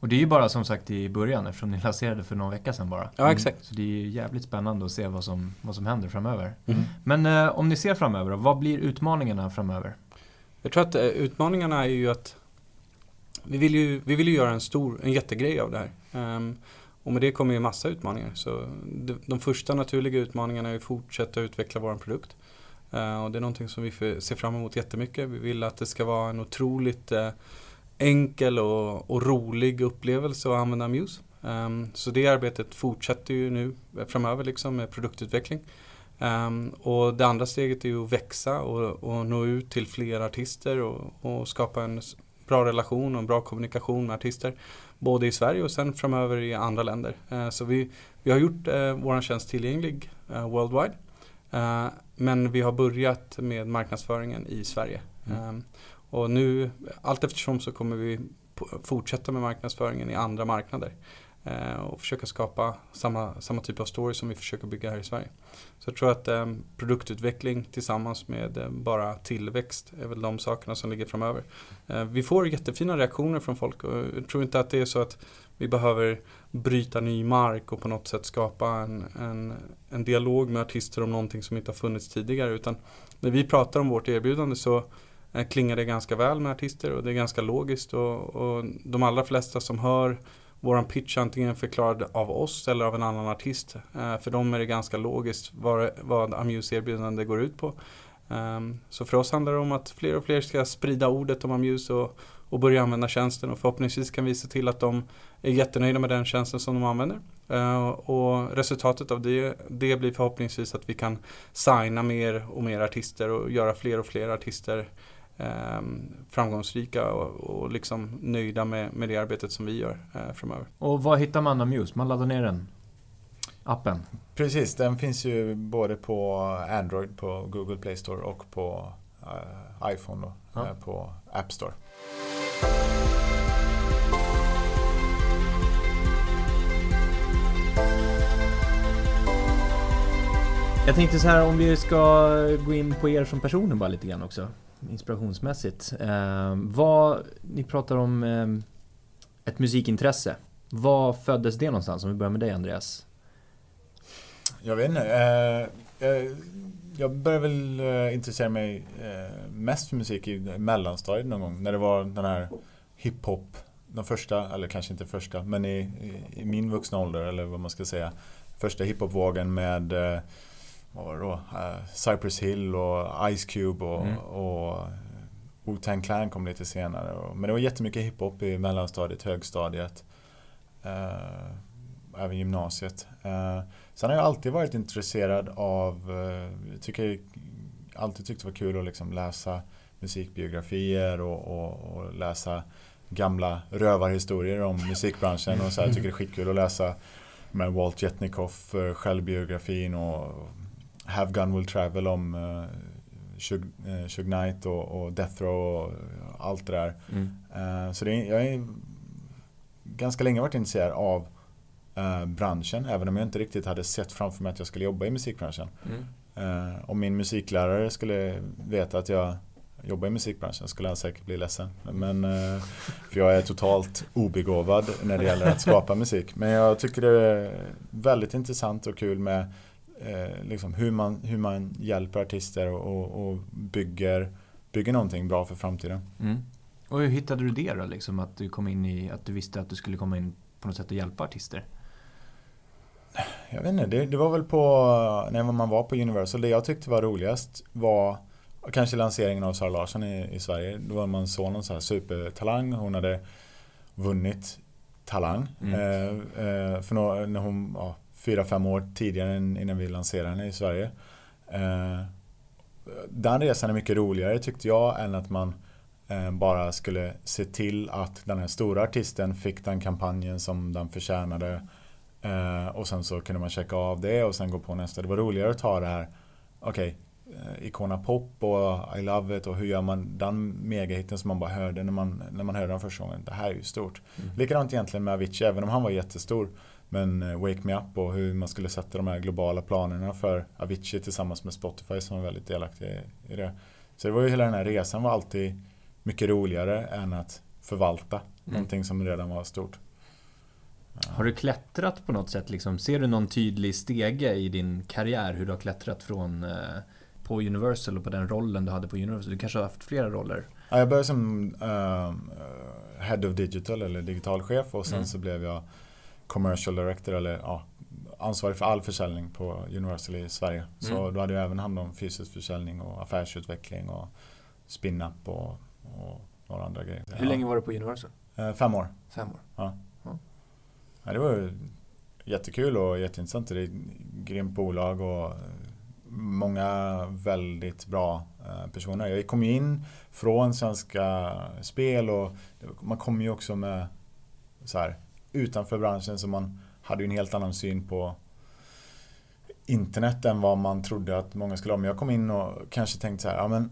Och det är ju bara som sagt i början eftersom ni [laughs] lanserade för någon vecka sedan bara. Ja, exakt. Så det är ju jävligt spännande att se vad som, vad som händer framöver. Mm. Men eh, om ni ser framöver då, vad blir utmaningarna framöver? Jag tror att eh, utmaningarna är ju att vi vill ju, vi vill ju göra en stor, en jättegrej av det här. Um, och med det kommer ju massa utmaningar. Så de, de första naturliga utmaningarna är att fortsätta utveckla vår produkt. Uh, och det är någonting som vi ser fram emot jättemycket. Vi vill att det ska vara en otroligt uh, enkel och, och, rolig upplevelse att använda Muse. Um, så det arbetet fortsätter ju nu framöver liksom med produktutveckling. Um, och det andra steget är ju att växa och, och nå ut till fler artister och, och, skapa en bra relation och en bra kommunikation med artister. Både i Sverige och sen framöver i andra länder. Uh, så vi, vi har gjort uh, vår tjänst tillgänglig uh, worldwide. Uh, men vi har börjat med marknadsföringen i Sverige. Mm. Um, och nu, allt eftersom så kommer vi fortsätta med marknadsföringen i andra marknader. Eh, och försöka skapa samma, samma typ av story som vi försöker bygga här i Sverige. Så jag tror att eh, produktutveckling tillsammans med eh, bara tillväxt är väl de sakerna som ligger framöver. Eh, vi får jättefina reaktioner från folk och jag tror inte att det är så att vi behöver bryta ny mark och på något sätt skapa en, en, en dialog med artister om någonting som inte har funnits tidigare. Utan när vi pratar om vårt erbjudande så Eh, klingar det ganska väl med artister och det är ganska logiskt och, och de allra flesta som hör våran pitch antingen förklarad av oss eller av en annan artist. Eh, för dem är det ganska logiskt vad, vad Amuse erbjudande går ut på. Ehm, så för oss handlar det om att fler och fler ska sprida ordet om Amuse och, och börja använda tjänsten och förhoppningsvis kan vi se till att de är jättenöjda med den tjänsten som de använder. Eh, och resultatet av det, det blir förhoppningsvis att vi kan signa mer och mer artister och göra fler och fler artister framgångsrika och, och liksom nöjda med, med det arbetet som vi gör eh, framöver. Och var hittar man Amuse? Man laddar ner den? Appen? Precis, den finns ju både på Android på Google Play Store och på uh, iPhone då, ja. uh, på App Store. Jag tänkte så här om vi ska gå in på er som personer bara lite grann också. Inspirationsmässigt. Eh, vad, ni pratar om eh, ett musikintresse. Var föddes det någonstans? Om vi börjar med dig Andreas. Jag vet inte. Ehm, eh, eh jag började väl intressera mig eh, mest för musik i mellanstadiet någon gång. När det var den här hiphop, de första, eller kanske inte första, men i, i, i min vuxna ålder eller vad man ska säga. Första hiphopvågen med eh, vad var det då? Uh, Cypress Hill och Ice Cube och, mm. och Wu-Tang Clan kom lite senare. Och, men det var jättemycket hiphop i mellanstadiet, högstadiet. Uh, även gymnasiet. Uh, sen har jag alltid varit intresserad av, uh, jag tycker alltid tyckt det var kul att liksom läsa musikbiografier och, och, och, läsa gamla rövarhistorier om musikbranschen. Och så här, jag tycker det är skitkul att läsa med Walt Jetnikoff, självbiografin och Have Gun Will Travel om uh, Shug, uh, Shug Knight och, och, Death Row och allt det där. Mm. Så det är, jag är ganska länge varit intresserad av branschen även om jag inte riktigt hade sett framför mig att jag skulle jobba i musikbranschen. Mm. Uh, om min musiklärare skulle veta att jag jobbar i musikbranschen skulle han säkert bli ledsen. Men, uh, för jag är totalt obegåvad när det gäller att skapa musik. Men jag tycker det är väldigt intressant och kul med eh, liksom hur, man, hur man hjälper artister och, och, bygger, bygger någonting bra för framtiden. Mm. Och hur hittade du det då? Liksom, att du kom in i, att du visste att du skulle komma in på något sätt och hjälpa artister? Jag vet inte, det, det var väl på när man var på Universal. Det jag tyckte var roligast var kanske lanseringen av Sara Larsson i, i Sverige. Då var man såg någon så här supertalang. Hon hade vunnit Talang. Mm. Eh, eh, för några, när hon, ja, fyra, fem år tidigare innan vi lanserade henne i Sverige. Eh, den resan är mycket roligare tyckte jag än att man eh, bara skulle se till att den här stora artisten fick den kampanjen som den förtjänade. Eh, och sen så kunde man checka av det och sen gå på nästa. Det var roligare att ta det här, okej, okay, Icona Pop och I Love It och hur gör man den megahitten som man bara hörde när man, när man hörde den första gången. Det här är ju stort. Mm. Likadant egentligen med Avicii, även om han var jättestor men eh, Wake Me Up och hur man skulle sätta de här globala planerna för Avicii tillsammans med Spotify som var väldigt delaktig i det. Så det var ju hela den här resan var alltid mycket roligare än att förvalta mm. någonting som redan var stort. Har du klättrat på något sätt? Liksom? Ser du någon tydlig stege i din karriär hur du har klättrat från eh, på Universal och på den rollen du hade på Universal? Du kanske har haft flera roller? Ja, jag började som uh, Head of Digital eller digitalchef och sen mm. så blev jag commercial director eller ja, ansvarig för all försäljning på Universal i Sverige. Så mm. då hade jag även hand om fysisk försäljning och affärsutveckling och spin-up och, och några andra grejer. Hur länge var du på Universal? Eh, fem år. Fem år? Ja. Mm. ja det var jättekul och jätteintressant. Det är ett grymt bolag och många väldigt bra eh, personer. Jag kom ju in från Svenska Spel och man kommer ju också med så här, utanför branschen så man hade ju en helt annan syn på internet än vad man trodde att många skulle ha. Men jag kom in och kanske tänkte så här, ja men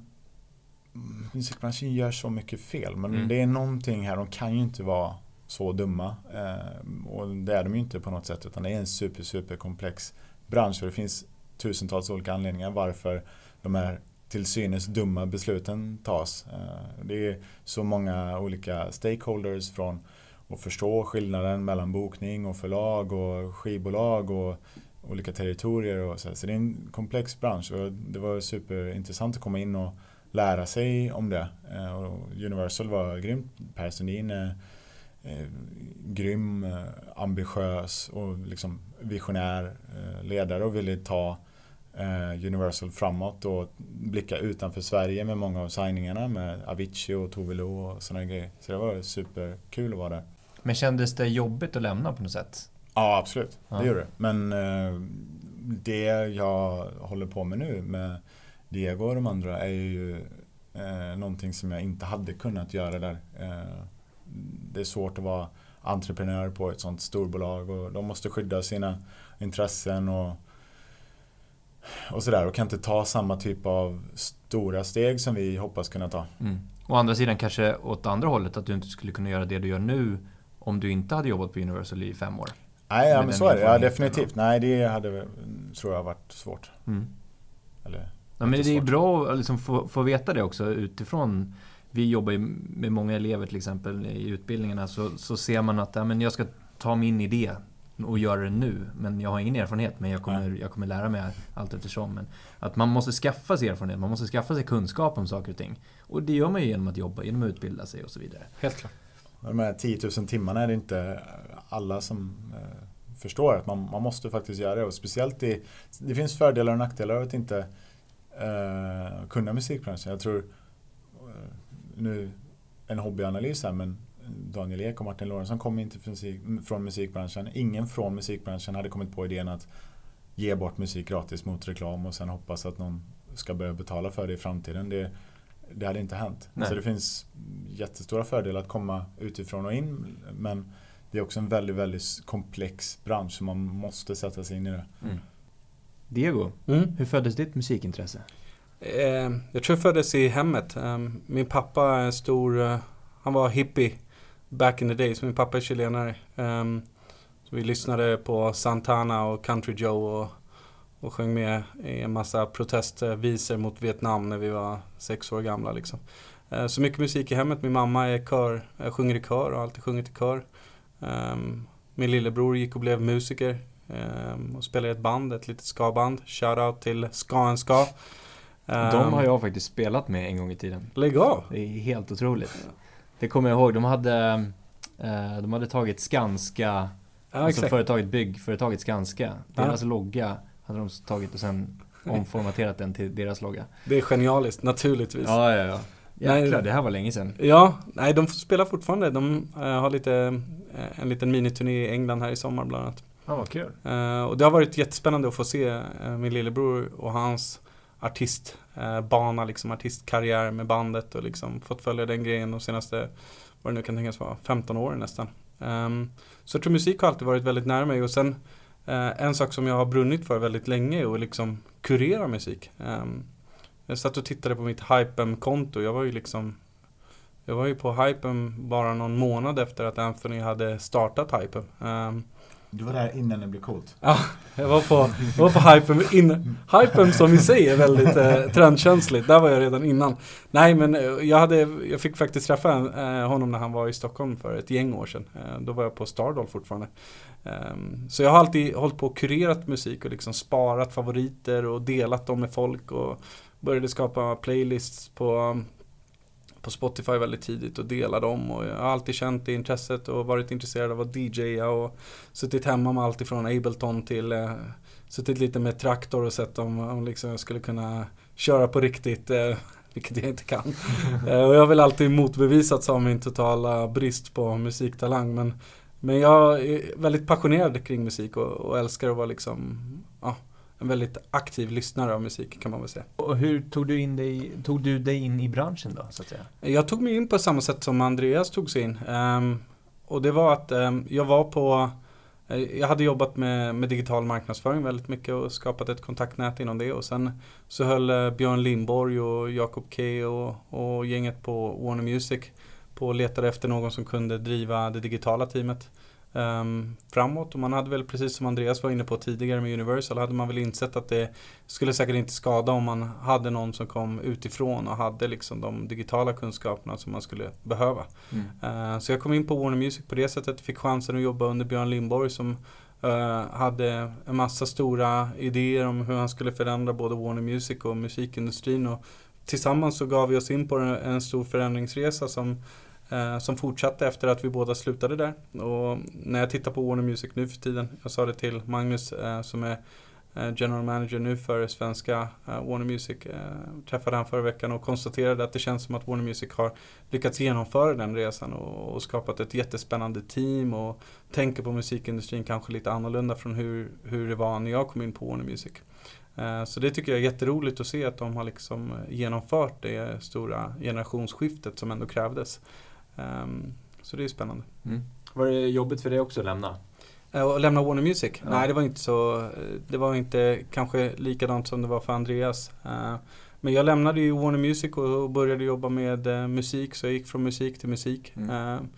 musikbranschen gör så mycket fel. Men mm. det är någonting här, de kan ju inte vara så dumma. Eh, och det är de ju inte på något sätt utan det är en super, super komplex bransch och det finns tusentals olika anledningar varför de här till synes dumma besluten tas. Eh, det är så många olika stakeholders från och förstå skillnaden mellan bokning och förlag och skivbolag och olika territorier. Och så. så det är en komplex bransch och det var superintressant att komma in och lära sig om det. Eh, och Universal var grymt. Per Sundin är eh, grym, eh, ambitiös och liksom visionär ledare och ville ta Universal framåt och blicka utanför Sverige med många av signingarna med Avicii och Tove Lo och sådana grejer. Så det var superkul att vara där. Men kändes det jobbigt att lämna på något sätt? Ja, absolut. Ja. Det gjorde det. Men eh, det jag håller på med nu med Diego och de andra är ju Eh, någonting som jag inte hade kunnat göra där. Eh, det är svårt att vara entreprenör på ett sånt storbolag och de måste skydda sina intressen och, och sådär och kan inte ta samma typ av stora steg som vi hoppas kunna ta. Mm. Å andra sidan kanske åt andra hållet att du inte skulle kunna göra det du gör nu om du inte hade jobbat på Universal i fem år. Nej, ja, men så är det. Ja, definitivt. Nej, det hade tror jag varit svårt. Mm. Eller, Ja, men det är Jättesvårt. bra att liksom få, få veta det också utifrån. Vi jobbar ju med många elever till exempel i utbildningarna. Så, så ser man att ja, men jag ska ta min idé och göra det nu. Men jag har ingen erfarenhet. Men jag kommer, jag kommer lära mig allt eftersom. Men att man måste skaffa sig erfarenhet. Man måste skaffa sig kunskap om saker och ting. Och det gör man ju genom att jobba, genom att utbilda sig och så vidare. Helt klart. De här 10 000 timmarna är det inte alla som eh, förstår att man, man måste faktiskt göra det. Och speciellt i, det finns fördelar och nackdelar av att inte eh, kunna musikbranschen. Jag tror, eh, nu en hobbyanalys här, men Daniel Ek och Martin Lorentzon kom inte från, från musikbranschen. Ingen från musikbranschen hade kommit på idén att ge bort musik gratis mot reklam och sen hoppas att någon ska börja betala för det i framtiden. Det, det hade inte hänt. Nej. Så det finns jättestora fördelar att komma utifrån och in. Men det är också en väldigt, väldigt komplex bransch så man måste sätta sig in i det. Mm. Diego, Mm. hur föddes ditt musikintresse? Eh, jag tror jag föddes i hemmet. Eh, min pappa är en stor, eh, han var hippie back in the days. Min pappa är chilenare. Eh, så vi lyssnade på Santana och Country Joe och, och sjöng med i en massa protestvisor mot Vietnam när vi var sex år gamla. Liksom. Eh, så mycket musik i hemmet. Min mamma är kör, eh, sjunger i kör och har alltid sjungit i kör. Eh, min lillebror gick och blev musiker eh, och spelade i ett band, ett litet ska-band. Shoutout till Ska en Ska. De har jag faktiskt spelat med en gång i tiden. Lägg av! Det är helt otroligt. Det kommer jag ihåg. De hade, eh, de hade tagit Skanska, Ja, alltså företaget, byggföretaget Skanska. Deras logga hade de tagit och sen omformaterat den till deras logga. Det är genialiskt, naturligtvis. Ja, Ja, ja, ja. Nej. Jäklar, det här var länge sedan. nej de spelar fortfarande. De eh, har lite, eh, en liten miniturné i England här i sommar bland annat. Ja, vad kul. Eh, och det har varit jättespännande att få se min lillebror och hans artistbana, liksom artistkarriär med bandet och liksom fått följa den grejen de senaste, vad det nu kan tänkas vara, 15 åren nästan. Ehm, så jag tror musik har alltid varit väldigt nära mig och sen Eh, en sak som jag har brunnit för väldigt länge är att liksom kurera musik. Ehm, jag satt och tittade på mitt Hypem-konto, jag var ju liksom jag var ju på Hypem bara någon månad efter att Anthony hade startat Hypem. Ehm, du var där innan det blev coolt. Ja, jag var på, jag var på hypen, in, hypen som i sig är väldigt eh, trendkänsligt. Där var jag redan innan. Nej men eh, jag, hade, jag fick faktiskt träffa eh, honom när han var i Stockholm för ett gäng år sedan. Eh, då var jag på Stardoll fortfarande. Ehm, så jag har alltid hållit på och kurerat musik och liksom sparat favoriter och delat dem med folk och började skapa playlists på på Spotify väldigt tidigt och dela dem och jag har alltid känt det intresset och varit intresserad av att DJa och suttit hemma med allt ifrån Ableton till eh, suttit lite med traktor och sett om, om liksom jag skulle kunna köra på riktigt, eh, [laughs] vilket jag inte kan. [laughs] eh, och jag har väl alltid motbevisats av min totala brist på musiktalang men, men jag är väldigt passionerad kring musik och, och älskar att vara liksom, ja, en väldigt aktiv lyssnare av musik kan man väl säga. Och hur tog du, in dig, tog du dig in i branschen då, så att säga? Jag tog mig in på samma sätt som Andreas tog sig in. Ehm, och det var att ehm, jag var på eh, jag hade jobbat med, med digital marknadsföring väldigt mycket och skapat ett kontaktnät inom det och sen så höll eh, Björn Lindborg och Jakob K och, och gänget på Warner Music på och letade efter någon som kunde driva det digitala teamet ehm, framåt och man hade väl precis som Andreas var inne på tidigare med Universal hade man väl insett att det skulle säkert inte skada om man hade någon som kom utifrån och hade liksom de digitala kunskaperna som man skulle behöva. Mm. Eh, Så jag kom in på Warner Music på det sättet, fick chansen att jobba under Björn Lindborg som eh, hade en massa stora idéer om hur han skulle förändra både Warner Music och musikindustrin. Och tillsammans så gav vi oss in på en en stor förändringsresa som, Eh, som fortsatte efter att vi båda slutade där. Och när jag tittar på Warner Music nu för tiden, jag sa det till Magnus eh, som är eh, general manager nu för svenska Warner Music. Träffade han förra veckan och konstaterade att det känns som att Warner Music har lyckats genomföra den resan och, skapat ett jättespännande team och tänker på musikindustrin kanske lite annorlunda från hur, hur det var när jag kom in på Warner Music. Så det tycker jag är jätteroligt att se att de har liksom genomfört det stora generationsskiftet som ändå krävdes. Ehm, så det är spännande. Mm. Var det jobbigt för dig också att lämna? Eh, att lämna Warner Music? Ja. Nej, det var inte så. Det var inte kanske likadant som det var för Andreas. Eh, men jag lämnade ju Warner Music och började jobba med musik, så jag gick från musik till musik. Mm.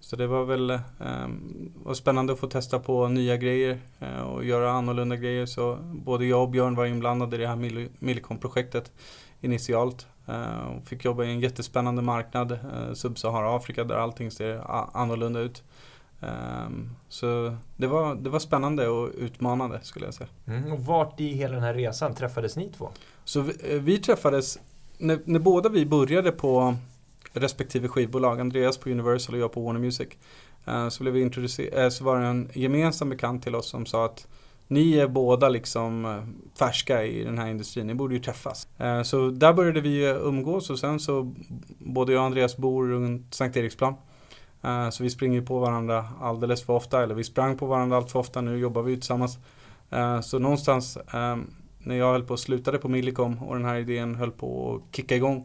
Så det var väl eh, var spännande att få testa på nya grejer eh, och göra annorlunda grejer. Så både jag och Björn var inblandade i det här Millicom-projektet initialt. Eh, och fick jobba i en jättespännande marknad, eh, Sub-Sahara-Afrika, där allting ser annorlunda ut. Um, så det var, det var spännande och utmanande skulle jag säga. Mm, och vart i hela den här resan träffades ni två? Så vi, eh, vi träffades, när, när båda vi började på respektive skivbolag, Andreas på Universal och jag på Warner Music. Så, blev vi introducer- så var det en gemensam bekant till oss som sa att ni är båda liksom eh, färska i den här industrin, ni borde ju träffas. Eh, så där började vi umgås och sen så både jag och Andreas bor runt Sankt Eriksplan. Eh, så vi springer på varandra alldeles för ofta, eller vi sprang på varandra allt för ofta, nu jobbar vi tillsammans. så någonstans när jag höll på och slutade på Millicom och den här idén höll på att kicka igång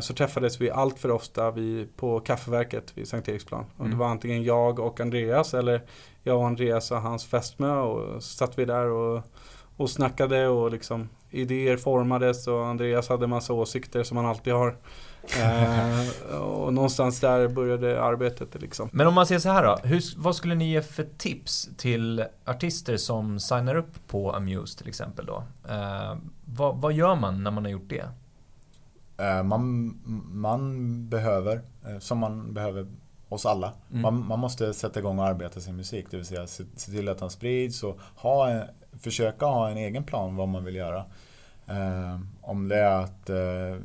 så träffades vi allt för ofta på kaffeverket vid Sankt Eriksplan. Och mm. det var antingen jag och Andreas eller jag och Andreas och hans fästmö och så satt vi där och, och snackade och liksom idéer formades och Andreas hade massa åsikter som han alltid har. eh, [laughs] och någonstans där började arbetet liksom. Men om man säger så här då, hur, vad skulle ni ge för tips till artister som signar upp på Amuse till exempel då? Eh, vad, vad gör man när man har gjort det? Eh, man, man behöver, eh, som man behöver oss alla. Mm. Man, man, måste sätta igång och arbeta sin musik. Det vill säga se, se till att den sprids och ha en, försöka ha en egen plan vad man vill göra. Eh, om det är att eh,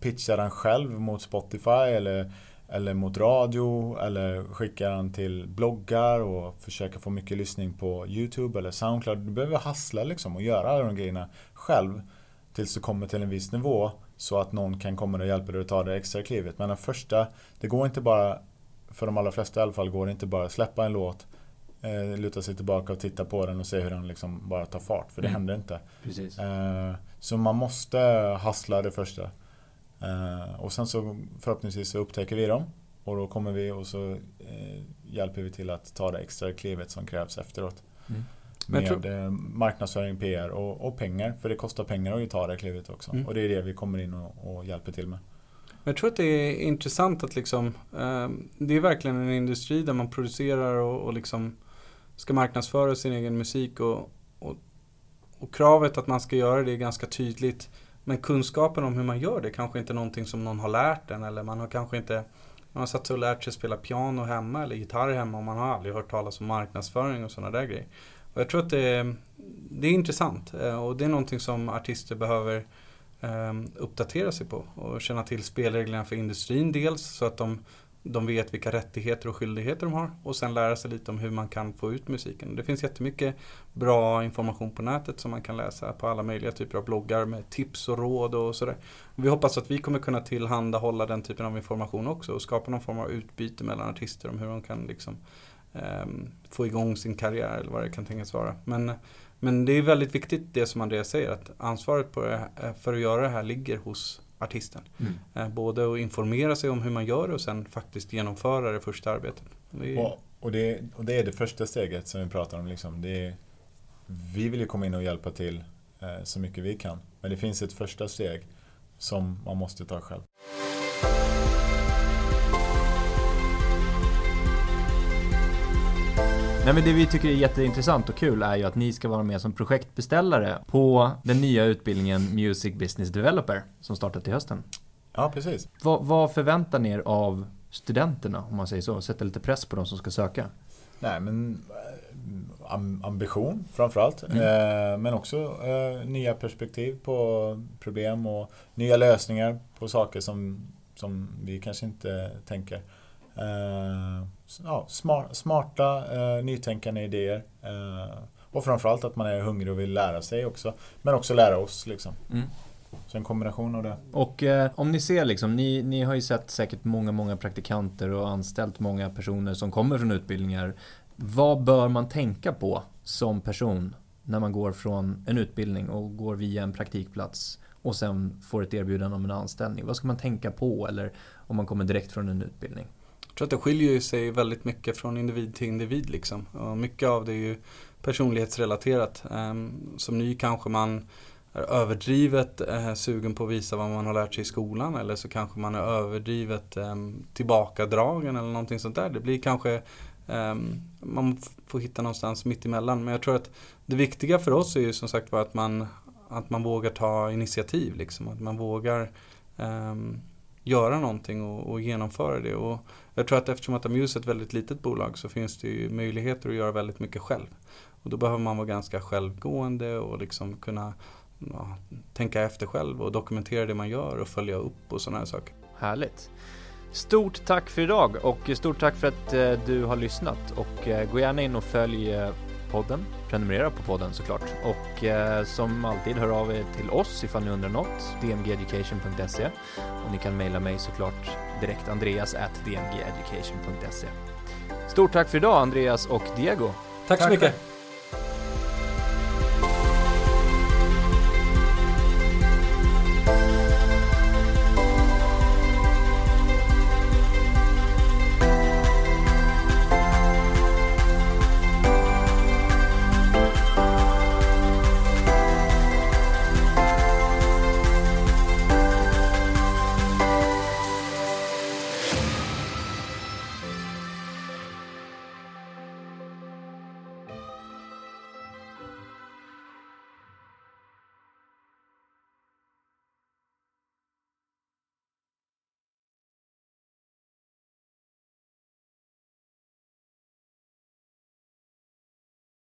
pitcha den själv mot Spotify eller, eller mot radio eller skicka den till bloggar och försöka få mycket lyssning på YouTube eller Soundcloud. Du behöver hassla liksom och göra alla de grejerna själv tills du kommer till en viss nivå så att någon kan komma och hjälpa dig att ta det extra klivet. Men den första, det går inte bara, för de allra flesta i alla fall, går det inte bara att släppa en låt, eh, luta sig tillbaka och titta på den och se hur den liksom bara tar fart. För det mm. händer inte. Precis. Eh, så man måste hassla det första. Eh, och sen så förhoppningsvis så upptäcker vi dem. Och då kommer vi och så eh, hjälper vi till att ta det extra klivet som krävs efteråt. Mm. Med tror... marknadsföring, PR och, och, pengar. För det kostar pengar att ta det klivet också. Mm. Och det är det vi kommer in och, och, hjälper till med. Jag tror att det är intressant att liksom, eh, det är verkligen en industri där man producerar och, och liksom ska marknadsföra sin egen musik och, och, och, kravet att man ska göra det är ganska tydligt. Men kunskapen om hur man gör det kanske inte är någonting som någon har lärt en eller man har kanske inte man har satt sig och lärt sig spela piano hemma eller gitarr hemma och man har aldrig hört talas om marknadsföring och sådana där grejer. Och jag tror att det är, det är intressant eh, och det är någonting som artister behöver ehm, uppdatera sig på och känna till spelreglerna för industrin dels så att de, de vet vilka rättigheter och skyldigheter de har och sen lära sig lite om hur man kan få ut musiken. Det finns jättemycket bra information på nätet som man kan läsa på alla möjliga typer av bloggar med tips och råd och sådär. Vi hoppas att vi kommer kunna tillhandahålla den typen av information också och skapa någon form av utbyte mellan artister om hur de kan liksom få igång sin karriär eller vad det kan tänkas vara. Men, men det är väldigt viktigt det som Andreas säger att ansvaret på det, för att göra det här ligger hos artisten. Mm. Eh, både att informera sig om hur man gör och sen faktiskt genomföra det första arbetet. Det är... och, och, det, och det är det första steget som vi pratar om. Liksom. Det är, vi vill ju komma in och hjälpa till eh, så mycket vi kan. Men det finns ett första steg som man måste ta själv. Nej men det vi tycker är jätteintressant och kul är ju att ni ska vara med som projektbeställare på den nya utbildningen Music Business Developer som startar till hösten. Ja, precis. Vad, vad förväntar ni er av studenterna, om man säger så? Sätta lite press på de som ska söka. Nej, men eh, ambition framförallt. Mm. Eh, men också eh, nya perspektiv på problem och nya lösningar på saker som, som vi kanske inte tänker. Eh, ja, smarta, eh, nytänkande idéer. Eh, och framförallt att man är hungrig och vill lära sig också. Men också lära oss liksom. Mm. Så en kombination av det. Och eh, om ni ser liksom, ni, ni har ju sett säkert många, många praktikanter och anställt många personer som kommer från utbildningar. Vad bör man tänka på som person när man går från en utbildning och går via en praktikplats och sen får ett erbjudande om en anställning? Vad ska man tänka på eller om man kommer direkt från en utbildning? Jag tror att det skiljer sig väldigt mycket från individ till individ. Liksom. Och mycket av det är ju personlighetsrelaterat. Ehm, som ny kanske man är överdrivet eh, sugen på att visa vad man har lärt sig i skolan eller så kanske man är överdrivet eh, tillbakadragen eller någonting sånt där. Det blir kanske eh, man får hitta någonstans mitt emellan. Men jag tror att det viktiga för oss är ju som sagt var att man, att man vågar ta initiativ. Liksom. Att man vågar ehm, göra någonting och, och, genomföra det. Och jag tror att eftersom att Amuse är ett väldigt litet bolag så finns det ju möjligheter att göra väldigt mycket själv. Och då behöver man vara ganska självgående och liksom kunna ja, tänka efter själv och dokumentera det man gör och följa upp och sådana här saker. Härligt. Stort tack för idag och stort tack för att eh, du har lyssnat och eh, gå gärna in och följ eh, podden, prenumerera på podden såklart och eh, som alltid hör av er till oss ifall ni undrar något, dmgeducation.se och ni kan mejla mig såklart direkt andreas at dmgeducation.se. Stort tack för idag Andreas och Diego. Tack så tack mycket.